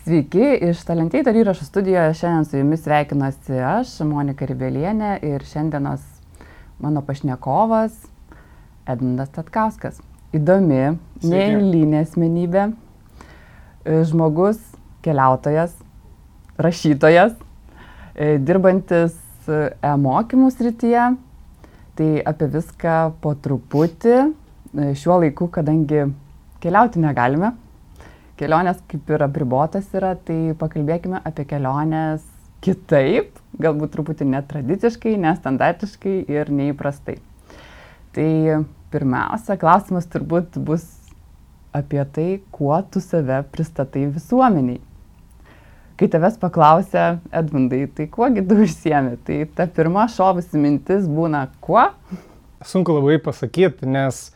Sveiki, iš Talentator įrašų studijoje šiandien su jumis sveikinuosi aš, Monika Ribelienė ir šiandienos mano pašnekovas Edmundas Tatkauskas. Įdomi, neįlinė asmenybė, e, žmogus, keliautojas, rašytojas, e, dirbantis e-mokymų srityje. Tai apie viską po truputį e, šiuo laiku, kadangi keliauti negalime, kelionės kaip ir apribotas yra, tai pakalbėkime apie keliones kitaip, galbūt truputį netradiciškai, nestandartiškai ir neįprastai. Tai pirmiausia, klausimas turbūt bus apie tai, kuo tu save pristatai visuomeniai. Kai tavęs paklausia, Edmundai, tai kuogi tu užsiemi, tai ta pirma šovusi mintis būna kuo? Sunku labai pasakyti, nes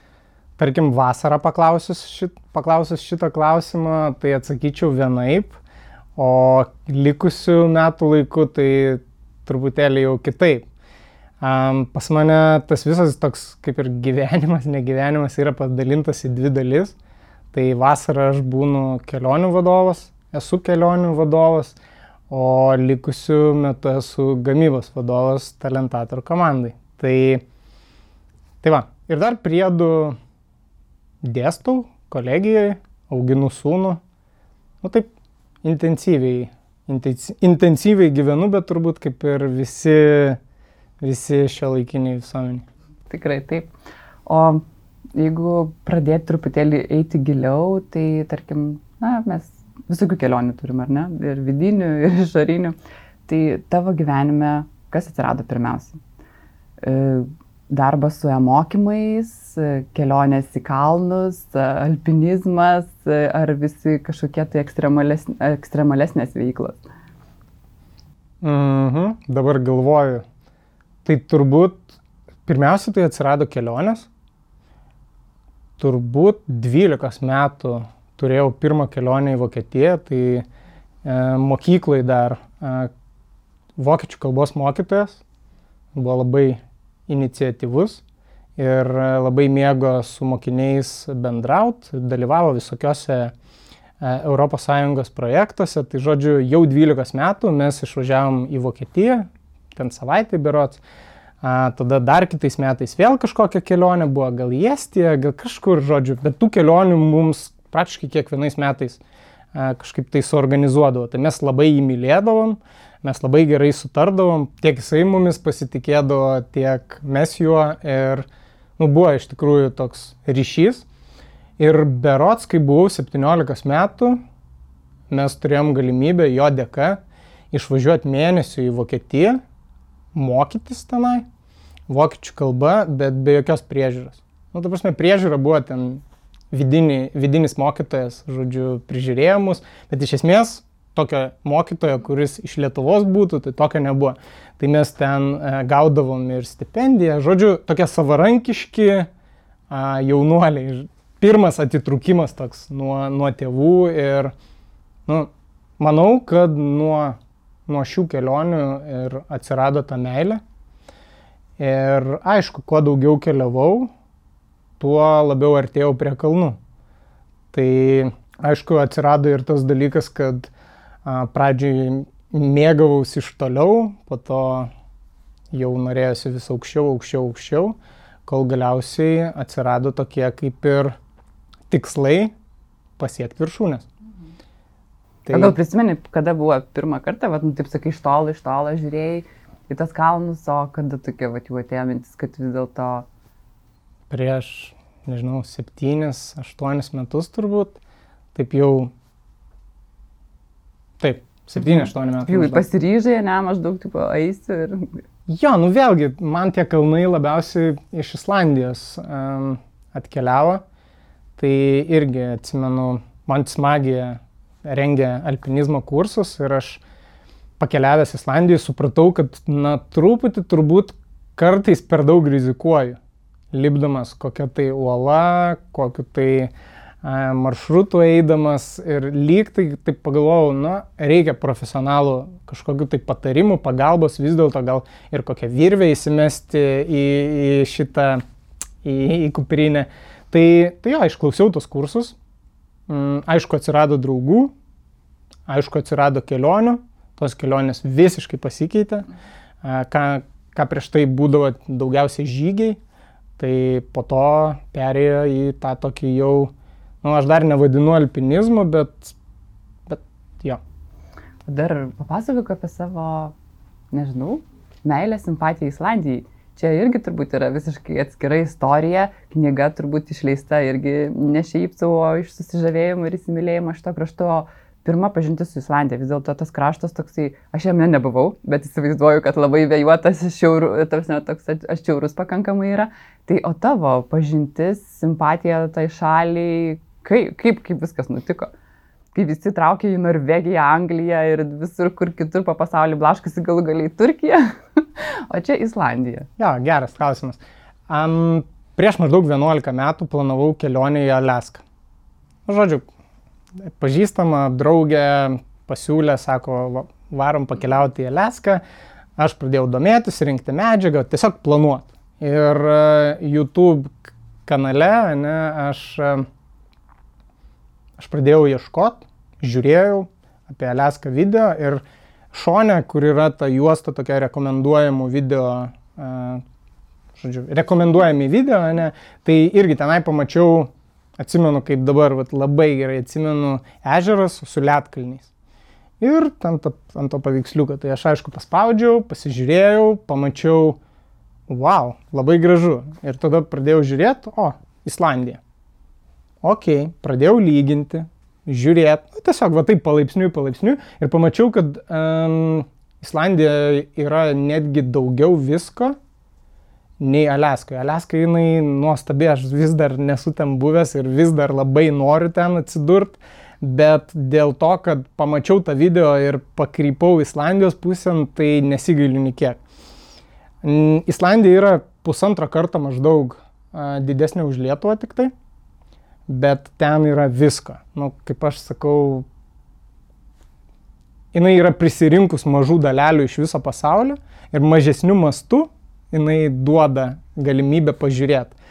tarkim, vasarą paklausus, šit, paklausus šitą klausimą, tai atsakyčiau vienaip, o likusių metų laiku tai truputėlį jau kitaip. Um, pas mane tas visas toks kaip ir gyvenimas, negyvenimas yra padalintas į dvi dalis. Tai vasarą aš būnu kelionių vadovas, esu kelionių vadovas, o likusių metų esu gamybos vadovas Talentator komandai. Tai, tai va, ir dar priedu dėstau kolegijoje, auginu sūnų. Nu taip, intensyviai, intensyviai gyvenu, bet turbūt kaip ir visi, visi šio laikiniai visuomeniai. Tikrai taip. O jeigu pradėti truputėlį eiti giliau, tai tarkim, na, mes visokių kelionių turim, ar ne? Ir vidinių, ir išorinių. Tai tavo gyvenime kas atsirado pirmiausia? Darbas su e-mokymais, kelionės į kalnus, alpinizmas ar visi kažkokie tai ekstremalesnės, ekstremalesnės veiklos? Mhm, dabar galvoju. Tai turbūt pirmiausia tai atsirado kelionės. Turbūt 12 metų turėjau pirmą kelionę į Vokietiją, tai e, mokyklai dar e, vokiečių kalbos mokytojas buvo labai iniciatyvus ir labai mėgo su mokiniais bendraut, dalyvavo visokiose ES projektuose. Tai žodžiu, jau 12 metų mes išvažiavom į Vokietiją, ten savaitę berots. A, tada dar kitais metais vėl kažkokia kelionė buvo, gal į Estiją, gal kažkur, žodžiu, bet tų kelionių mums praktiškai kiekvienais metais a, kažkaip tai suorganizuodavo. Tai mes labai įmylėdavom, mes labai gerai sutardavom, tiek jisai mumis pasitikėdavo, tiek mes juo ir nu, buvo iš tikrųjų toks ryšys. Ir berots, kai buvau 17 metų, mes turėjom galimybę jo dėka išvažiuoti mėnesių į Vokietiją, mokytis tenai, vokiečių kalba, bet be jokios priežiūros. Nu, ta prasme, priežiūra buvo ten vidini, vidinis mokytojas, žodžiu, prižiūrėjo mus, bet iš esmės tokio mokytojo, kuris iš Lietuvos būtų, tai tokio nebuvo. Tai mes ten e, gaudavom ir stipendiją, žodžiu, tokie savarankiški jaunuoliai. Pirmas atitrukimas toks nuo, nuo tėvų ir, nu, manau, kad nuo, nuo šių kelionių ir atsirado ta meilė. Ir aišku, kuo daugiau keliavau, tuo labiau artėjau prie kalnų. Tai aišku, atsirado ir tas dalykas, kad pradžioj mėgavausi iš toliau, po to jau norėjosi vis aukščiau, aukščiau, aukščiau, kol galiausiai atsirado tokie kaip ir tikslai pasiekti viršūnės. Tai... Gal prisimeni, kada buvo pirmą kartą, va, nu, taip sakai, iš tolo, iš tolo žiūrėjai į tas kalnus, o kada tokia, va, jau atėjo mintis, kad vis dėlto... Prieš, nežinau, septynis, aštuonis metus turbūt, taip jau Taip, 7-8 metų. Jau pasiryžai, ne, maždaug, tipo, eisiu ir... Jo, nu vėlgi, man tie kalnai labiausiai iš Islandijos um, atkeliavo. Tai irgi atsimenu, man smagija rengia alpinizmo kursus ir aš pakeliavęs Islandijoje supratau, kad, na, truputį turbūt kartais per daug rizikuoju, lipdamas kokią tai uolą, kokiu tai uh, maršrutų eidamas ir lyg tai taip pagalvojau, na, reikia profesionalų kažkokiu tai patarimų, pagalbos, vis dėlto gal ir kokią virvę įsimesti į, į šitą, į, į kuprinę. Tai, tai jo, išklausiau tos kursus, mm, aišku, atsirado draugų, aišku, atsirado kelionių, tos kelionės visiškai pasikeitė, ką, ką prieš tai būdavo daugiausiai žygiai, tai po to perėjo į tą tokį jau, nu, aš dar nevadinu alpinizmu, bet, bet jo. Dar papasakok apie savo, nežinau, meilę, simpatiją Islandijai. Čia irgi turbūt yra visiškai atskira istorija, knyga turbūt išleista irgi ne šiaip savo iš susižavėjimo ir įsimylėjimo šito krašto, pirma pažintis su Islandija. Vis dėlto tas kraštas toksai, aš jame nebuvau, bet įsivaizduoju, kad labai vėjuotas, šiaurų, tarsi, toks atšiaurus pakankamai yra. Tai o tavo pažintis, simpatija tai šaliai, kaip, kaip, kaip viskas nutiko? kai visi traukia į Norvegiją, Angliją ir visur, kur kitur po pasaulį blaškasi galų galiai Turkija, o čia Islandija. Ja, geras klausimas. Um, prieš maždaug 11 metų planavau kelionę į Alaską. Nu, žodžiu, pažįstama draugė pasiūlė, sako, varom pakeliauti į Alaską. Aš pradėjau domėtis, rinkti medžiagą, tiesiog planuoti. Ir uh, YouTube kanale ne, aš uh, aš pradėjau ieškoti, žiūrėjau apie Aleską video ir šone, kur yra ta juosta tokia rekomenduojamų video, uh, žodžiu, rekomenduojami video, ne, tai irgi tenai pamačiau, atsimenu kaip dabar, vat, labai gerai atsimenu, ežeras su lietkalniais. Ir ant to, ant to paveiksliuko, tai aš aišku paspaudžiau, pasižiūrėjau, pamačiau, wow, labai gražu. Ir tada pradėjau žiūrėti, o, Islandija ok, pradėjau lyginti, žiūrėti, nu, tiesiog va taip palaipsniui, palaipsniui ir pamačiau, kad um, Islandija yra netgi daugiau visko nei Aleskoje. Aleska jinai nuostabi, aš vis dar nesu ten buvęs ir vis dar labai noriu ten atsidurti, bet dėl to, kad pamačiau tą video ir pakrypau Islandijos pusėn, tai nesigailiu nikiek. Islandija yra pusantro karto maždaug didesnė už Lietuvą tik tai bet ten yra visko. Nu, kaip aš sakau, jinai yra prisirinkus mažų dalelių iš viso pasaulio ir mažesnių mastų jinai duoda galimybę pažiūrėti.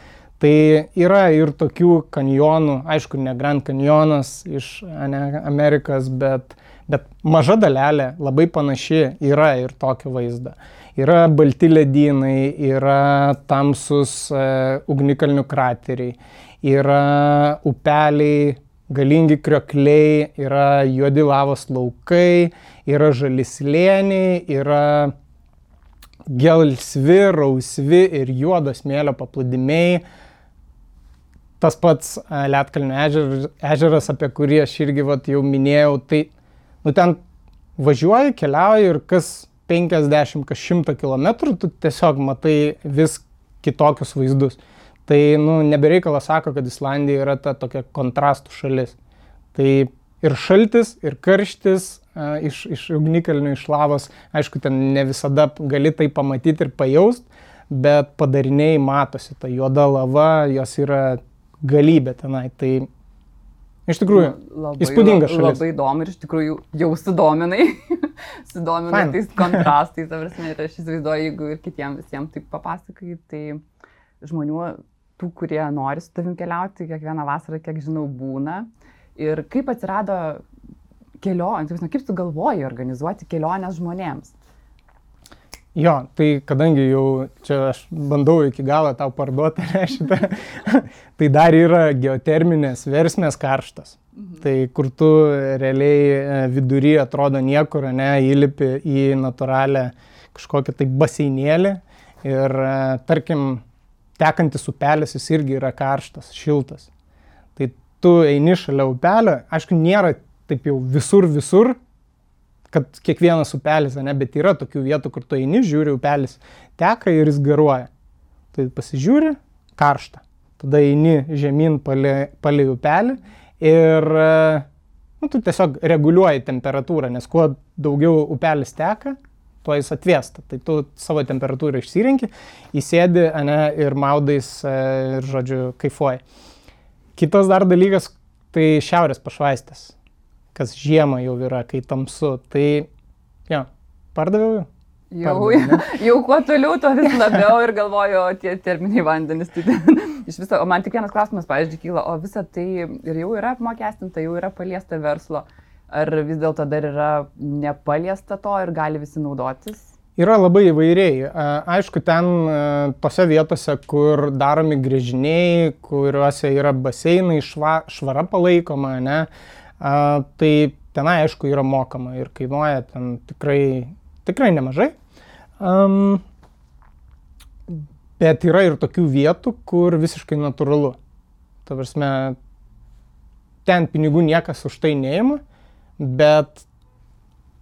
Tai yra ir tokių kanjonų, aišku, ne Grand Canyonas iš ne, Amerikos, bet, bet maža dalelė, labai panaši, yra ir tokio vaizdo. Yra balti ledynai, yra tamsus e, ugnikalnių krateriai, yra upeliai, galingi kriokliai, yra juodi lavos laukai, yra žalislėniai, yra gelsvi, rausvi ir juodos mėlio paplūdimiai. Tas pats e, Lietkalnio ežeras, ežeras, apie kurį aš irgi vat, jau minėjau, tai nu, ten važiuoji, keliauji ir kas 50, kas 100 km tu tiesiog matai vis kitokius vaizdus. Tai, nu, nebereikalas sako, kad Islandija yra ta tokia kontrastų šalis. Tai ir šaltis, ir karštis a, iš, iš ugnikalnių, iš lavos, aišku, ten ne visada gali tai pamatyti ir pajausti, bet padariniai matosi, ta juoda lava, jos yra galybė tenai. Tai iš tikrųjų nu, labai, įspūdinga šalis. Labai įdomu ir iš tikrųjų jau sudominai, sudominai tais kontrastais, prasme, ir aš įsivaizduoju, jeigu ir kitiems visiems taip papasakai, tai žmonių tų, kurie nori su tavim keliauti, kiekvieną vasarą, kiek žinau, būna. Ir kaip atsirado kelionė, kaip tu galvoji organizuoti keliones žmonėms? Jo, tai kadangi jau čia aš bandau iki galo tau parduoti šitą, tai dar yra geoterminės versmės karštas. Mhm. Tai kur tu realiai e, vidury atrodo niekur, ne, įlipi į natūralią kažkokią tai baseinėlį ir e, tarkim tekantis upelis jis irgi yra karštas, šiltas. Tai tu eini šalia upelio, aišku, nėra taip jau visur, visur, kad kiekvienas upelis, ne, bet yra tokių vietų, kur tu eini, žiūri, upelis teka ir jis garuoja. Tai pasižiūri, karšta. Tada eini žemyn palei, palei upelį ir nu, tu tiesiog reguliuoji temperatūrą, nes kuo daugiau upelis teka, tuo jis atvėsta. Tai tu savo temperatūrą išsirinki, įsėdi ne, ir maudais e, ir, žodžiu, kaifuoji. Kitas dar dalykas, tai šiaurės pašvaistės, kas žiemą jau yra, kai tamsu. Tai, jo, pardaviau jau. Jau, jau, jau kuo toliau, tuo vis labiau ir galvoju, o tie terminiai vandenys. Tai iš viso, o man tik vienas klausimas, pavyzdžiui, kyla, o visa tai ir jau yra apmokestinta, jau yra paliesta verslo. Ar vis dėlto dar yra nepaliesta to ir gali visi naudotis? Yra labai įvairiai. Aišku, ten tose vietose, kur daromi grėžiniai, kuriuose yra baseinai, šva, švara palaikoma, ne, tai tenai, aišku, yra mokama ir kainuoja ten tikrai, tikrai nemažai. Um, bet yra ir tokių vietų, kur visiškai natūralu. Ta prasme, ten pinigų niekas už tai neima, bet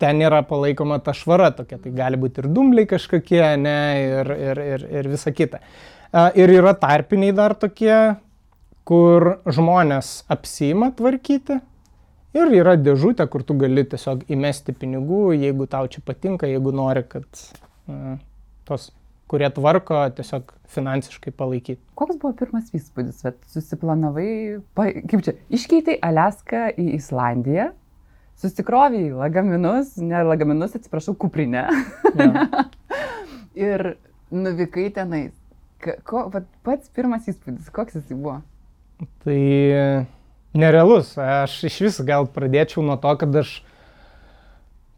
ten yra palaikoma ta švara tokia, tai gali būti ir dumbliai kažkokie, ne, ir, ir, ir, ir visa kita. Ir yra tarpiniai dar tokie, kur žmonės apsima tvarkyti ir yra dėžutė, kur tu gali tiesiog įmesti pinigų, jeigu tau čia patinka, jeigu nori, kad tos kurie tvarko, tiesiog finansiškai palaikyti. Koks buvo pirmas įspūdis, kad susiplanavai, kaip čia, iškeitai Alaską į Islandiją, susikroviai lagaminus, ne lagaminus, atsiprašau, kuprinę. Ja. ir nuvykai tenais. Ko, pats pirmas įspūdis, koks jis buvo? Tai nerealus. Aš iš vis gal pradėčiau nuo to, kad aš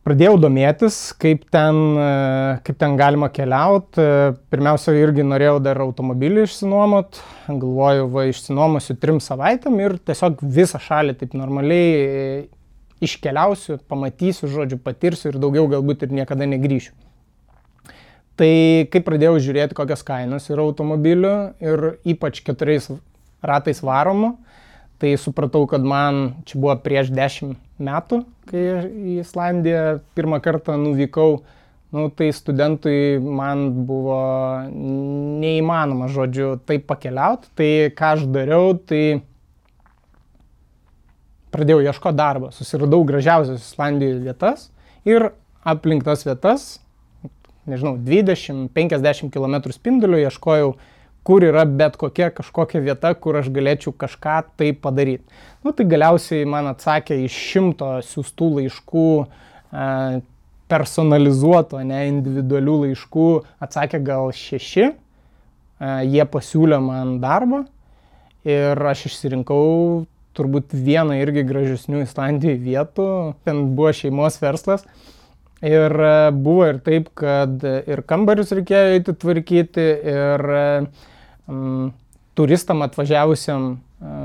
Pradėjau domėtis, kaip ten, kaip ten galima keliauti. Pirmiausia, irgi norėjau dar automobilį išsinuomot. Galvoju, va, išsinuomosiu trim savaitėm ir tiesiog visą šalį taip normaliai iškeliausiu, pamatysiu, žodžiu, patirsiu ir daugiau galbūt ir niekada negryšiu. Tai kai pradėjau žiūrėti, kokias kainas yra automobilių ir ypač keturiais ratais varomų, tai supratau, kad man čia buvo prieš dešimt metų, kai į Islandiją pirmą kartą nuvykau, nu, tai studentui man buvo neįmanoma, žodžiu, taip pakeliauti. Tai ką aš dariau, tai pradėjau ieškoti darbo, susiradau gražiausias Islandijoje vietas ir aplink tas vietas, nežinau, 20-50 km spinduliu ieškojau kur yra bet kokia kažkokia vieta, kur aš galėčiau kažką tai padaryti. Nu, tai galiausiai man atsakė iš šimto siūstų laiškų, e, personalizuoto, ne individualių laiškų, atsakė gal šeši, e, jie pasiūlė man darbą ir aš išsirinkau turbūt vieną irgi gražesnių Islandijoje vietų, ten buvo šeimos verslas. Ir e, buvo ir taip, kad ir kambarius reikėjo eiti tvarkyti, ir um, turistam atvažiavusiam uh,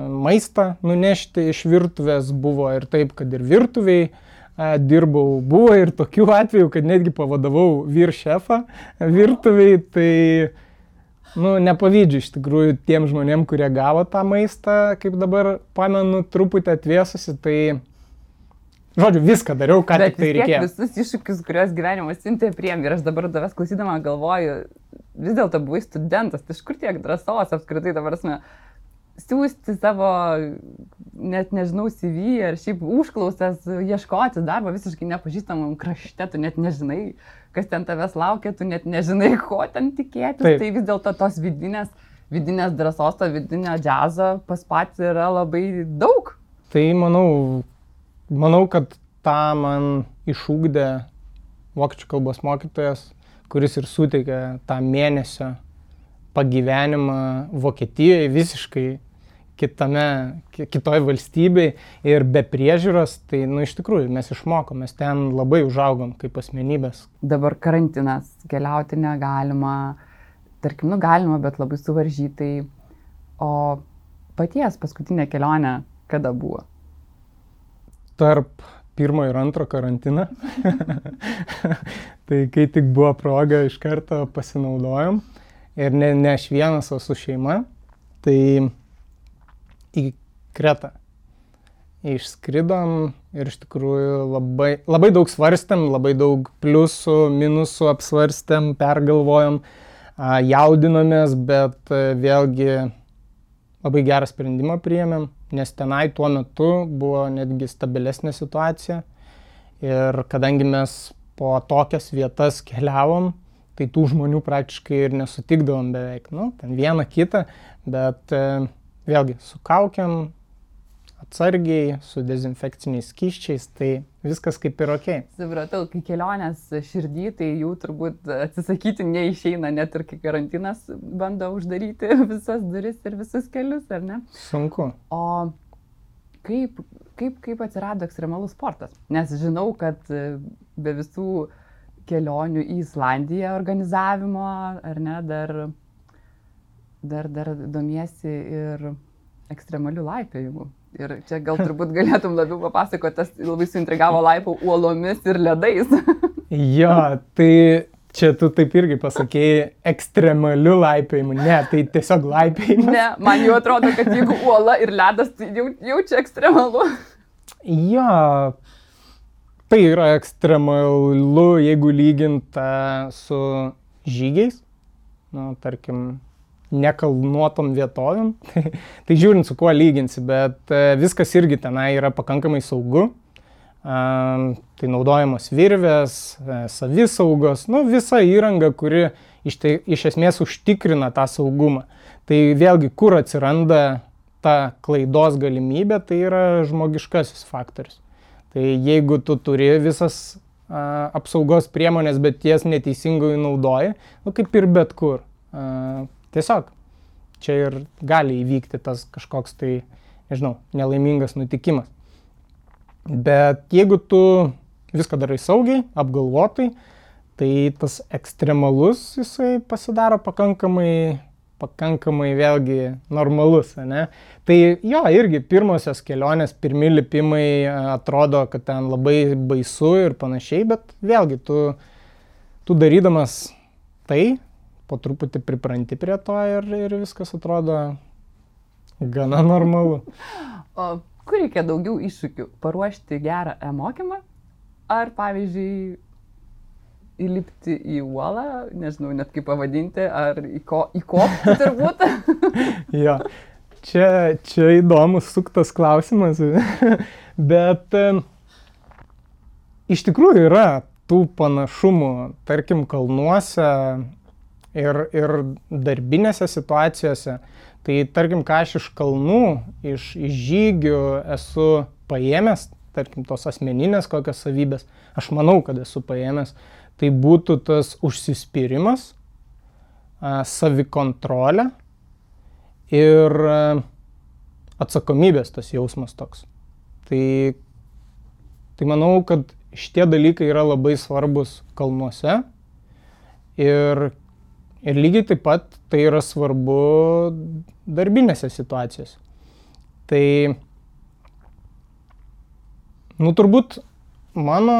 maistą nunešti iš virtuvės buvo ir taip, kad ir virtuviai dirbau. Buvo ir tokių atvejų, kad netgi pavadavau vyr šefą virtuviai, tai nu, nepavydžiu iš tikrųjų tiem žmonėm, kurie gavo tą maistą, kaip dabar pamenu, truputį atvėsusi, tai Žodžiu, viską dariau, ką Bet tik tai reikėjo. Visus iššūkius, kuriuos gyvenimas siuntė priem ir aš dabar davęs klausydama galvoju, vis dėlto buvai studentas, tai iš kur tiek drąsos apskritai dabar esame siūsti savo, net nežinau, CV ar šiaip užklausas, ieškoti darbo visiškai nepažįstamam krašte, tu net nežinai, kas ten tavęs laukia, tu net nežinai, ko ten tikėtis, Taip. tai vis dėlto tos vidinės, vidinės drąsos, to vidinio džiazo pas patį yra labai daug. Tai manau, manau, kad tą man išūkdė vokiečių kalbos mokytojas kuris ir suteikia tą mėnesio pagyvenimą Vokietijoje visiškai kitame, kitoje valstybėje ir be priežiūros, tai, nu, iš tikrųjų, mes išmokom, mes ten labai užaugom kaip asmenybės. Dabar karantinas, keliauti negalima, tarkim, nu, galima, bet labai suvaržytai. O paties paskutinė kelionė kada buvo? Tarp pirmo ir antro karantiną. tai kai tik buvo proga, iš karto pasinaudojom. Ir ne, ne aš vienas, o su šeima. Tai į Kretą išskridom ir iš tikrųjų labai, labai daug svarstėm, labai daug pliusų, minusų apsvarstėm, pergalvojom, jaudinomės, bet vėlgi labai gerą sprendimą priėmėm, nes tenai tuo metu buvo netgi stabilesnė situacija. Ir kadangi mes po tokias vietas keliavom, tai tų žmonių praktiškai ir nesutikdavom beveik. Nu, ten vieną kitą, bet e, vėlgi su kaukiam, atsargiai, su dezinfekciniais skyščiais, tai viskas kaip ir ok. Supratau, kai kelionės širdį, tai jų turbūt atsisakyti neišeina, net ir kai karantinas bando uždaryti visas duris ir visus kelius, ar ne? Sunku. O kaip, kaip, kaip atsirado ekstremalus sportas? Nes žinau, kad e, be visų kelionių į Islandiją organizavimo, ar ne, dar, dar, dar domiesi ir ekstremalių laipėjimų. Ir čia gal turbūt galėtum labiau papasakoti, tas labai suintrigavo laipų uolomis ir ledais. jo, tai čia tu taip irgi pasakėjai ekstremaliu laipėjimu. Ne, tai tiesiog laipėjimas. Ne, man jau atrodo, kad jeigu uola ir ledas, tai jau, jau čia ekstremalu. Jo, tai yra ekstremalu, jeigu lyginta su žygiais. Nu, tarkim, nekalnuotom vietovėm. tai žiūrint, su kuo lyginsi, bet e, viskas irgi tenai yra pakankamai saugu. Tai naudojamos virvės, e, savisaugos, nu, visa įranga, kuri iš, tai, iš esmės užtikrina tą saugumą. Tai vėlgi, kur atsiranda ta klaidos galimybė, tai yra žmogiškasis faktorius. Tai jeigu tu turi visas a, apsaugos priemonės, bet jas neteisingai naudoji, nu, kaip ir bet kur. A, Tiesiog čia ir gali įvykti tas kažkoks tai, nežinau, nelaimingas nutikimas. Bet jeigu tu viską darai saugiai, apgalvotai, tai tas ekstremalus jisai pasidaro pakankamai, pakankamai vėlgi normalus, ne? Tai jo, irgi pirmosios kelionės, pirmi lipimai atrodo, kad ten labai baisu ir panašiai, bet vėlgi tu, tu darydamas tai, po truputį pripranti prie to ir, ir viskas atrodo gana normalu. O kur reikia daugiau iššūkių? Paruošti gerą e-mokymą? Ar pavyzdžiui įlipti į uolą, nežinau net kaip pavadinti, ar įko, įkopti turbūt? jo, čia, čia įdomus suktas klausimas, bet iš tikrųjų yra tų panašumų, tarkim, kalnuose ir, ir darbinėse situacijose. Tai tarkim, ką aš iš kalnų, iš, iš žygių esu paėmęs, tarkim, tos asmeninės kokios savybės, aš manau, kad esu paėmęs, tai būtų tas užsispyrimas, savikontrolė ir atsakomybės tas jausmas toks. Tai, tai manau, kad šitie dalykai yra labai svarbus kalnuose ir Ir lygiai taip pat tai yra svarbu darbinėse situacijose. Tai, nu turbūt mano,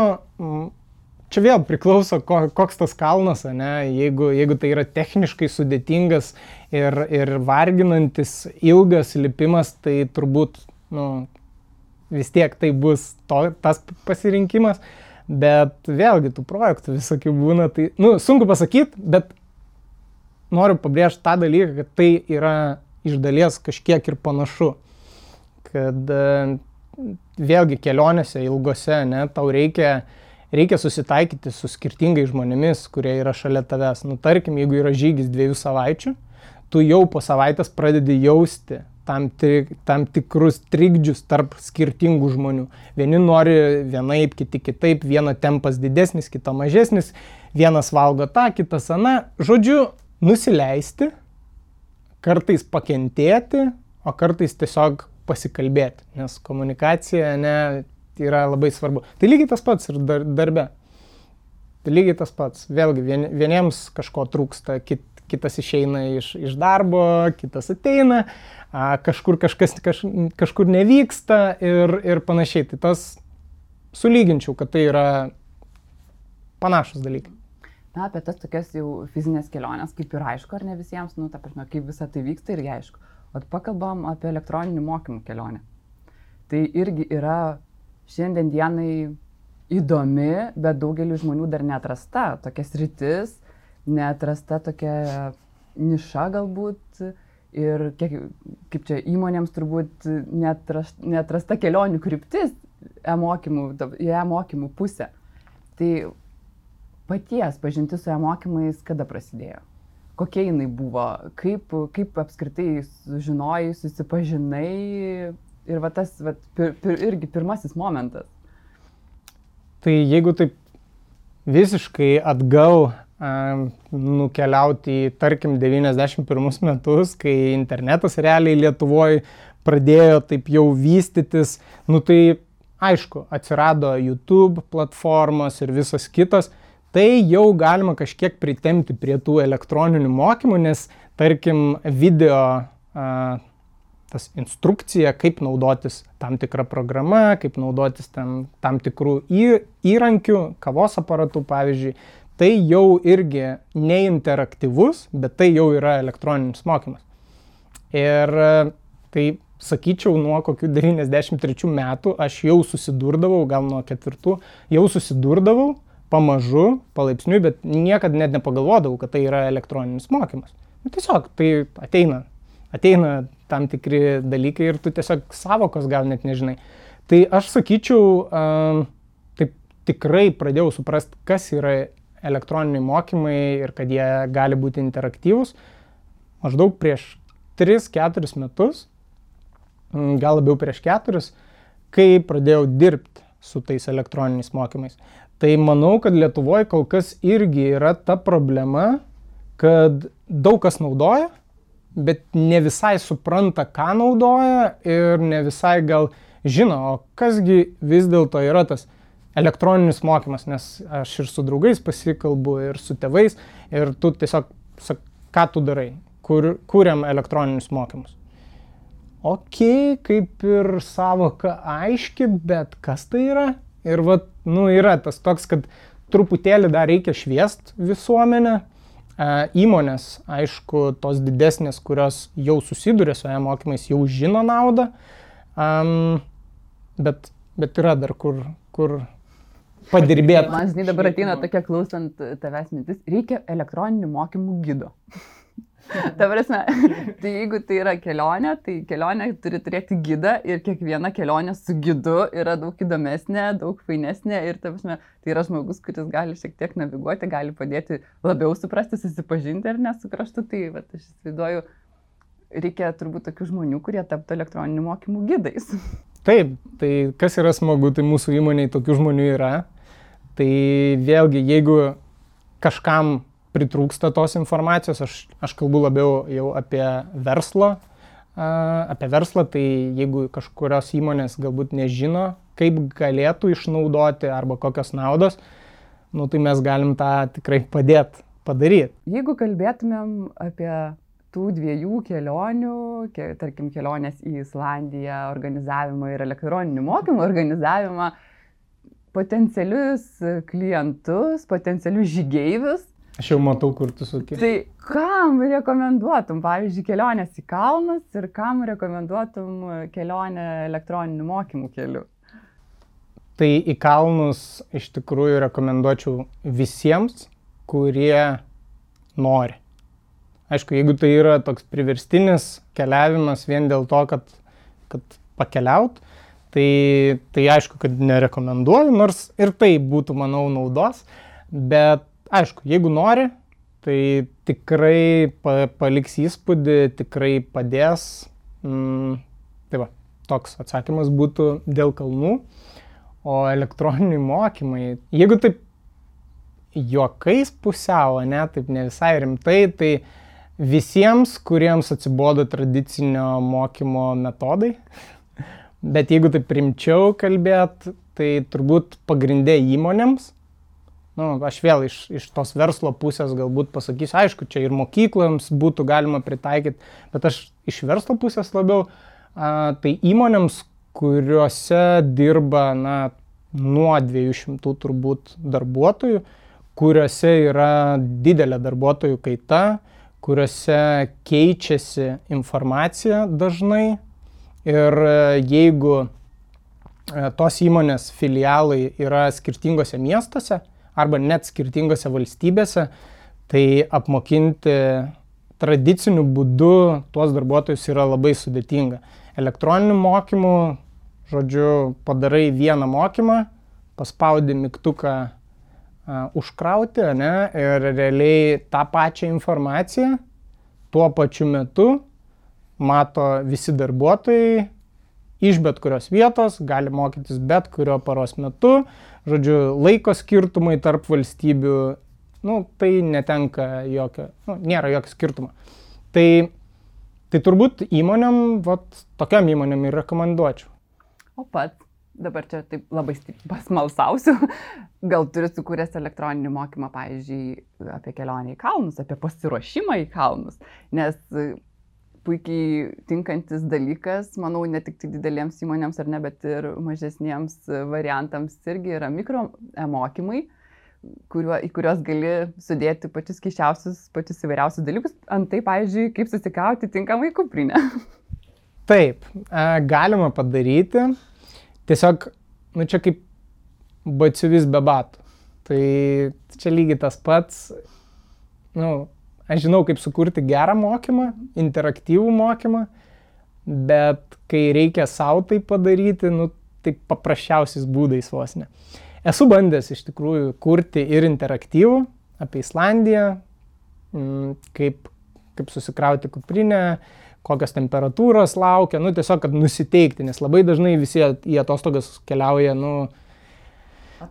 čia vėl priklauso, ko, koks tas kalnas, ne? Jeigu, jeigu tai yra techniškai sudėtingas ir, ir varginantis ilgas lipimas, tai turbūt, nu, vis tiek tai bus to, tas pasirinkimas. Bet vėlgi tų projektų visokių būna, tai, nu, sunku pasakyti, bet noriu pabrėžti tą dalyką, kad tai yra iš dalies kažkiek ir panašu. Kad e, vėlgi kelionėse ilgose, ne, tau reikia, reikia susitaikyti su skirtingais žmonėmis, kurie yra šalia tavęs. Nu, tarkim, jeigu yra žygis dviejų savaičių, tu jau po savaitės pradedi jausti tam, tik, tam tikrus trikdžius tarp skirtingų žmonių. Vieni nori vienaip, kiti kitaip, vieno tempas didesnis, kito mažesnis, vienas valgo tą, kitas aną. Žodžiu, nusileisti, kartais pakentėti, o kartais tiesiog pasikalbėti, nes komunikacija ne, yra labai svarbu. Tai lygiai tas pats ir dar, darbe. Tai lygiai tas pats. Vėlgi, vien, vieniems kažko trūksta, kit, kitas išeina iš, iš darbo, kitas ateina, a, kažkur kažkas kaž, kažkur nevyksta ir, ir panašiai. Tai tas sulyginčiau, kad tai yra panašus dalykai. Na, apie tas tokias jau fizinės keliones, kaip ir aišku, ar ne visiems, nu, ta prasme, kaip visa tai vyksta irgi aišku. O pakalbam apie elektroninių mokymų kelionę. Tai irgi yra šiandien dienai įdomi, bet daugeliu žmonių dar neatrasta tokia sritis, neatrasta tokia niša galbūt ir kiek, kaip čia įmonėms turbūt neatrasta, neatrasta kelionių kryptis e-mokymų, e-mokymų pusę. Tai paties pažintis su e-mokymais kada prasidėjo? Kokia jinai buvo? Kaip, kaip apskritai sužinojai, susipažinai ir va tas va, pir, pir, irgi pirmasis momentas? Tai jeigu taip visiškai atgal nukeliauti į, tarkim, 91 metus, kai internetas realiai Lietuvoje pradėjo taip jau vystytis, nu tai aišku, atsirado YouTube platformos ir visas kitas, tai jau galima kažkiek pritemti prie tų elektroninių mokymų, nes tarkim video a, tas instrukcija, kaip naudotis tam tikrą programą, kaip naudotis tam, tam tikrų į, įrankių, kavos aparatų pavyzdžiui, tai jau irgi neinteraktyvus, bet tai jau yra elektroninis mokymas. Ir tai sakyčiau, nuo kokių 93 metų aš jau susidurdavau, gal nuo ketvirtų, jau susidurdavau pamažu, palaipsniui, bet niekada net nepagalvodavau, kad tai yra elektroninis mokymas. Nu, tiesiog tai ateina, ateina tam tikri dalykai ir tu tiesiog savokos gal net nežinai. Tai aš sakyčiau, taip tikrai pradėjau suprasti, kas yra elektroniniai mokymai ir kad jie gali būti interaktyvūs maždaug prieš 3-4 metus, gal labiau prieš 4, kai pradėjau dirbti su tais elektroniniais mokymais. Tai manau, kad Lietuvoje kol kas irgi yra ta problema, kad daug kas naudoja, bet ne visai supranta, ką naudoja ir ne visai gal žino, o kasgi vis dėlto yra tas elektroninis mokymas, nes aš ir su draugais pasikalbu, ir su tėvais, ir tu tiesiog sak, ką tu darai, kur, kuriam elektroninius mokymus. Ok, kaip ir savoka aiški, bet kas tai yra? Ir va, nu, yra tas toks, kad truputėlį dar reikia šviest visuomenę, Įmonės, aišku, tos didesnės, kurios jau susiduria su e-mokymais, jau žino naudą, um, bet, bet yra dar kur, kur padirbėti. Man, žinai, dabar ateina tokia klausant tavęs mintis, reikia elektroninių mokymų gido. Ta prasme, tai jeigu tai yra kelionė, tai kelionė turi turėti gidą ir kiekviena kelionė su gidu yra daug įdomesnė, daug fainesnė ir ta prasme, tai yra žmogus, kuris gali šiek tiek naviguoti, gali padėti labiau suprasti, susipažinti ar nesupraštų. Tai va, aš įsivaizduoju, reikia turbūt tokių žmonių, kurie taptų elektroninių mokymų gidais. Taip, tai kas yra smagu, tai mūsų įmonėje tokių žmonių yra. Tai vėlgi, jeigu kažkam pritrūksta tos informacijos, aš, aš kalbu labiau jau apie verslo, apie verslą, tai jeigu kažkurios įmonės galbūt nežino, kaip galėtų išnaudoti arba kokios naudos, nu, tai mes galim tą tikrai padėti padaryti. Jeigu kalbėtumėm apie tų dviejų kelionių, ke, tarkim, kelionės į Islandiją organizavimą ir elektroninių mokymų organizavimą, potencialius klientus, potencialius žygeivius, Aš jau matau, kur tu suki. Tai kam rekomenduotum, pavyzdžiui, kelionės į kalnus ir kam rekomenduotum kelionę elektroniniu mokymų keliu? Tai į kalnus iš tikrųjų rekomenduočiau visiems, kurie nori. Aišku, jeigu tai yra toks priverstinis keliavimas vien dėl to, kad, kad pakeliaut, tai, tai aišku, kad nerekomenduoju, nors ir tai būtų, manau, naudos, bet aišku, jeigu nori, tai tikrai pa, paliks įspūdį, tikrai padės. Mm, tai va, toks atsakymas būtų dėl kalnų. O elektroniniai mokymai, jeigu taip juokais pusiau, ne, taip ne visai rimtai, tai visiems, kuriems atsibodo tradicinio mokymo metodai, bet jeigu taip rimčiau kalbėt, tai turbūt pagrindė įmonėms, nu, aš vėl iš, iš tos verslo pusės galbūt pasakysiu, aišku, čia ir mokyklams būtų galima pritaikyti, bet aš iš verslo pusės labiau, a, tai įmonėms, kuriuose dirba na, nuo 200 turbūt darbuotojų, kuriuose yra didelė darbuotojų kaita, kuriuose keičiasi informacija dažnai ir jeigu tos įmonės filialai yra skirtingose miestuose, arba net skirtingose valstybėse, tai apmokinti tradiciniu būdu tuos darbuotojus yra labai sudėtinga. Elektroniniu mokymu, žodžiu, padarai vieną mokymą, paspaudi mygtuką uh, užkrauti, ne, ir realiai tą pačią informaciją tuo pačiu metu mato visi darbuotojai iš bet kurios vietos, gali mokytis bet kurio paros metu, žodžiu, laiko skirtumai tarp valstybių, nu, tai netenka jokio, nu, nėra jokio skirtumo. Tai Tai turbūt įmonėm, vat, tokiam įmonėm ir rekomenduočiau. O pat, dabar čia taip labai pasmalsausiu, gal turi sukūręs elektroninį mokymą, pavyzdžiui, apie kelionę į kalnus, apie pasiruošimą į kalnus, nes puikiai tinkantis dalykas, manau, ne tik tai didelėms įmonėms ar ne, bet ir mažesniems variantams irgi yra mikro mokymai kuriuo, į kuriuos gali sudėti pačius keščiausius, pačius įvairiausius dalykus. Antai, pavyzdžiui, kaip susikauti tinkamai kuprinę. Taip, galima padaryti. Tiesiog, nu čia kaip batsiuvis be batų. Tai čia lygiai tas pats, nu, aš žinau, kaip sukurti gerą mokymą, interaktyvų mokymą, bet kai reikia savo tai padaryti, nu, tai paprasčiausiais būdais vos ne. Esu bandęs iš tikrųjų kurti ir interaktyvų apie Islandiją, mm, kaip, kaip susikrauti kuprinę, kokios temperatūros laukia, nu tiesiog, kad nusiteikti, nes labai dažnai visi į atostogas keliauja, nu,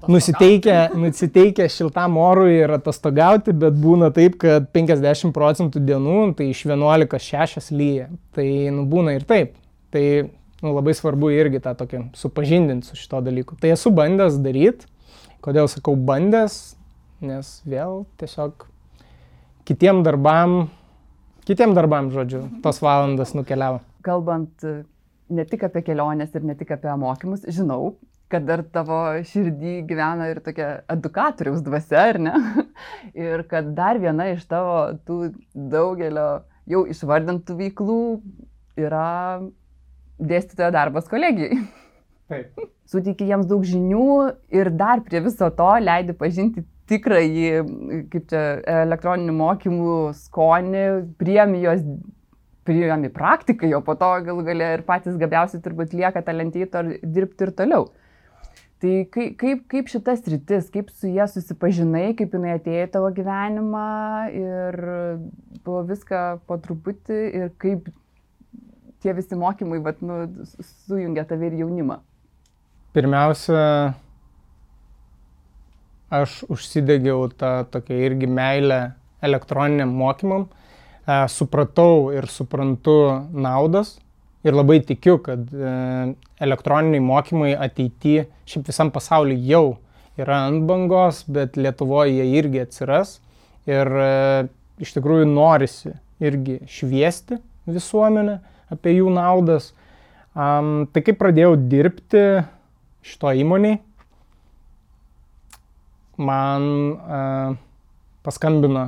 nusiteikę, nusiteikę šiltam orui ir atostogauti, bet būna taip, kad 50 procentų dienų, tai iš 11-6 lyja. Tai nu, būna ir taip. Tai nu, labai svarbu irgi tą tokį supažindinti su šito dalyku. Tai esu bandęs daryti. Kodėl sakau bandęs? Nes vėl tiesiog kitiem darbam, kitiem darbam, žodžiu, tos valandas nukeliavo. Kalbant e, ne tik apie keliones ir ne tik apie mokymus, žinau, kad dar tavo širdį gyvena ir tokia edukatoriaus dvasia, ar ne? ir kad dar viena iš tavo tų daugelio jau išvardintų veiklų yra dėstytojo darbas kolegijai. Taip. Suteiki jiems daug žinių ir dar prie viso to leidi pažinti tikrąjį, kaip čia, elektroninių mokymų skonį, priemi jos, priemi praktikai, o po to gal galia ir patys gabiausiai turbūt lieka talentyto dirbti ir toliau. Tai kaip, kaip, kaip šitas rytis, kaip su jie susipažinai, kaip jinai atėjo į tavo gyvenimą ir buvo viską po truputį ir kaip tie visi mokymai vat, nu, sujungia tave ir jaunimą? Pirmiausia, aš užsidegiau tą tokią irgi meilę elektroniniam mokymam. E, supratau ir suprantu naudas ir labai tikiu, kad e, elektroniniai mokymai ateityje, šiaip visam pasauliu jau yra ant bangos, bet Lietuvoje jie irgi atsiras. Ir e, iš tikrųjų norisi irgi šviesti visuomenę apie jų naudas. Um, tai kaip pradėjau dirbti šito įmoniai, man uh, paskambino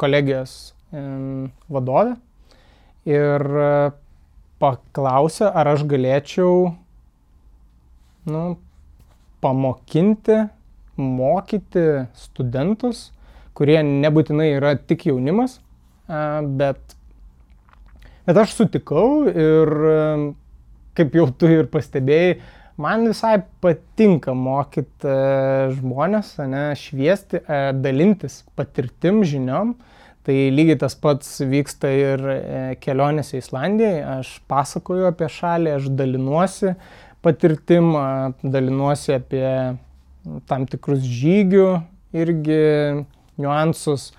kolegijos um, vadovė ir uh, paklausė, ar aš galėčiau nu, pamokinti, mokyti studentus, kurie nebūtinai yra tik jaunimas, bet Bet aš sutikau ir, kaip jau tu ir pastebėjai, man visai patinka mokyti žmonės, ne, šviesti, dalintis patirtim, žiniom. Tai lygiai tas pats vyksta ir e, kelionėse į Islandiją. Aš pasakoju apie šalį, aš dalinuosi patirtim, dalinuosi apie tam tikrus žygių irgi niuansus.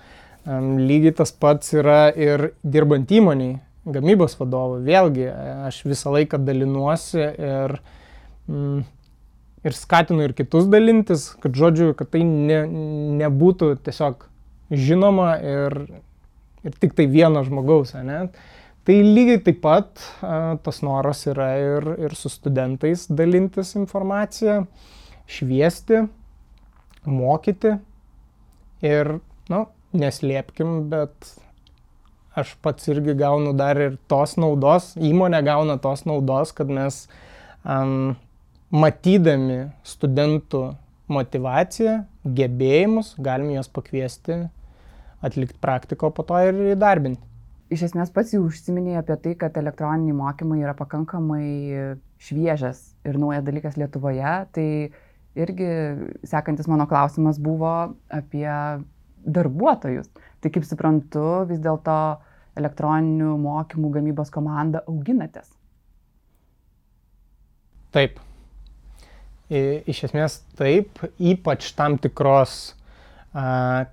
Lygiai tas pats yra ir dirbant įmoniai gamybos vadovu, vėlgi aš visą laiką dalinuosi ir, mm, ir skatinu ir kitus dalintis, kad žodžiu, kad tai ne, nebūtų tiesiog žinoma ir, ir tik tai vieno žmogaus. Ne? Tai lygiai taip pat tas noras yra ir, ir su studentais dalintis informaciją, šviesti, mokyti ir, na, nu, neslėpkim, bet aš pats irgi gaunu dar ir tos naudos, įmonė gauna tos naudos, kad mes um, matydami studentų motivaciją, gebėjimus, galim juos pakviesti atlikti praktiko, po to ir įdarbinti. Iš esmės pats jau užsiminėjai apie tai, kad elektroniniai mokymai yra pakankamai šviežias ir naujas dalykas Lietuvoje. Tai irgi sekantis mano klausimas buvo apie darbuotojus. Tai kaip suprantu, vis dėlto elektroninių mokymų gamybos komandą auginatės? Taip. Iš esmės taip, ypač tam tikros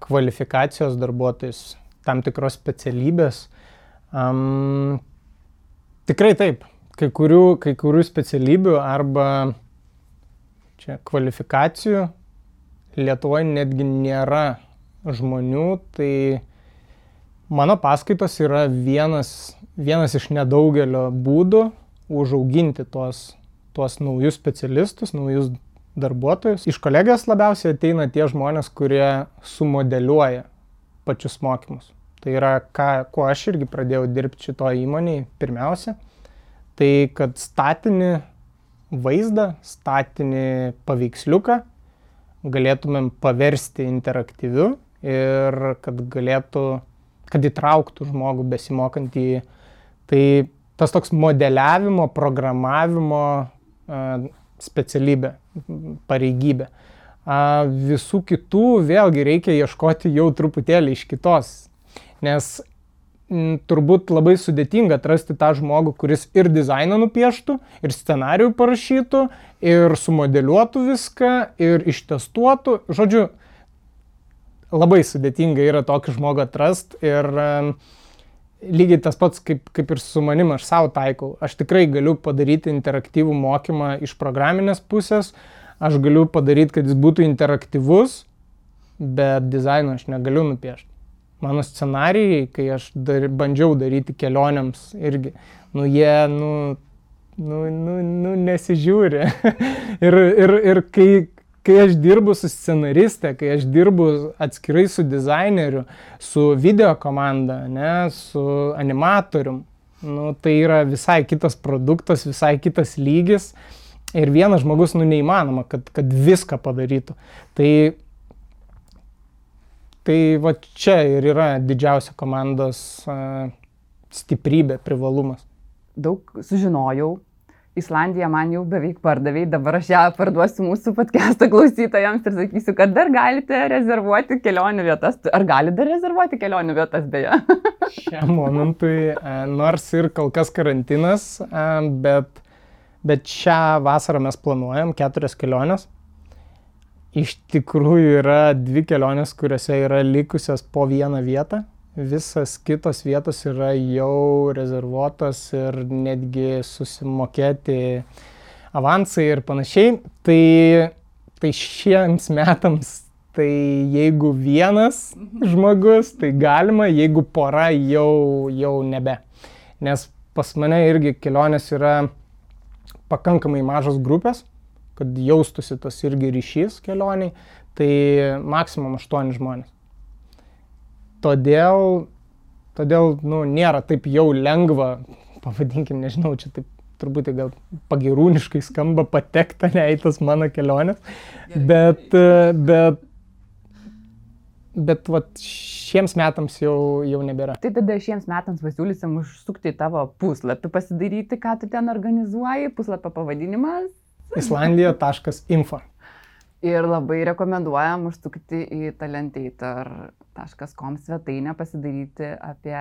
kvalifikacijos darbuotojus, tam tikros specialybės. Um, tikrai taip. Kai kurių, kai kurių specialybių arba čia kvalifikacijų Lietuvoje netgi nėra žmonių, tai mano paskaitos yra vienas, vienas iš nedaugelio būdų užauginti tuos, tuos naujus specialistus, naujus darbuotojus. Iš kolegijos labiausiai ateina tie žmonės, kurie sumodeliuoja pačius mokymus. Tai yra, ką, kuo aš irgi pradėjau dirbti šito įmoniai pirmiausia, tai kad statinį vaizdą, statinį paveiksliuką galėtumėm paversti interaktyviu ir kad galėtų, kad įtrauktų žmogų besimokantį. Tai tas toks modeliavimo, programavimo specialybė, pareigybė. Visų kitų vėlgi reikia ieškoti jau truputėlį iš kitos Nes m, turbūt labai sudėtinga atrasti tą žmogų, kuris ir dizainą nupieštų, ir scenarijų parašytų, ir sumodeliuotų viską, ir ištestuotų. Žodžiu, labai sudėtinga yra tokį žmogų atrasti ir um, lygiai tas pats kaip, kaip ir su manim aš savo taikau. Aš tikrai galiu padaryti interaktyvų mokymą iš programinės pusės, aš galiu padaryti, kad jis būtų interaktyvus, bet dizaino aš negaliu nupiešti mano scenarijai, kai aš dar, bandžiau daryti kelionėms irgi, nu jie, nu, nu, nu, nu nesižiūri. ir, ir, ir kai, kai aš dirbu su scenariste, kai aš dirbu atskirai su dizaineriu, su video komanda, ne, su animatorium, nu, tai yra visai kitas produktas, visai kitas lygis. Ir vienas žmogus, nu, neįmanoma, kad, kad viską padarytų. Tai Tai va čia ir yra didžiausia komandos uh, stiprybė, privalumas. Daug sužinojau. Islandija man jau beveik pardavėjai, dabar aš ją parduosiu mūsų podcast'o klausytojams ir sakysiu, kad dar galite rezervuoti kelionių vietas. Ar galite dar rezervuoti kelionių vietas beje? Šiam momentui, nors ir kol kas karantinas, bet, bet šią vasarą mes planuojam keturias keliones. Iš tikrųjų yra dvi kelionės, kuriuose yra likusios po vieną vietą. Visas kitos vietos yra jau rezervuotos ir netgi susimokėti avansai ir panašiai. Tai, tai šiems metams, tai jeigu vienas žmogus, tai galima, jeigu pora jau, jau nebe. Nes pas mane irgi kelionės yra pakankamai mažos grupės kad jaustųsi tas irgi ryšys kelioniai, tai maksimum 8 žmonės. Todėl, todėl nu, nėra taip jau lengva, pavadinkim, nežinau, čia taip truputį gal pagirūniškai skamba patekta ne į tas mano keliones, bet, bet, bet vat, šiems metams jau, jau nebėra. Tai tada šiems metams pasiūlysim užsukti į tavo puslapį, pasidaryti, ką tu ten organizuoji, puslapio pavadinimas islandija.info. Ir labai rekomenduojam užsukti į talentator.com svetainę, pasidaryti apie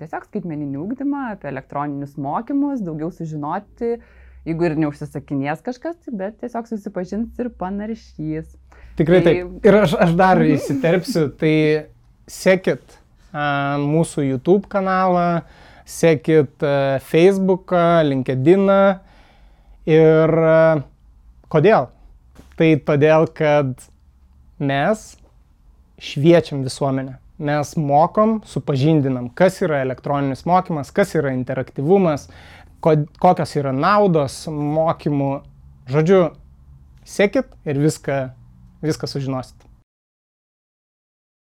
tiesiog skaitmeninį ūkdymą, apie elektroninius mokymus, daugiau sužinoti, jeigu ir neužsisakinės kažkas, bet tiesiog susipažins ir panaršys. Tikrai tai... taip. Ir aš, aš dar įsiterpsiu, tai sekit a, mūsų YouTube kanalą, sekit a, Facebooką, LinkedIną Ir e, kodėl? Tai todėl, kad mes šviečiam visuomenę. Mes mokom, supažindinam, kas yra elektroninis mokymas, kas yra interaktyvumas, kokios yra naudos mokymų. Žodžiu, sekit ir viską, viską sužinosit.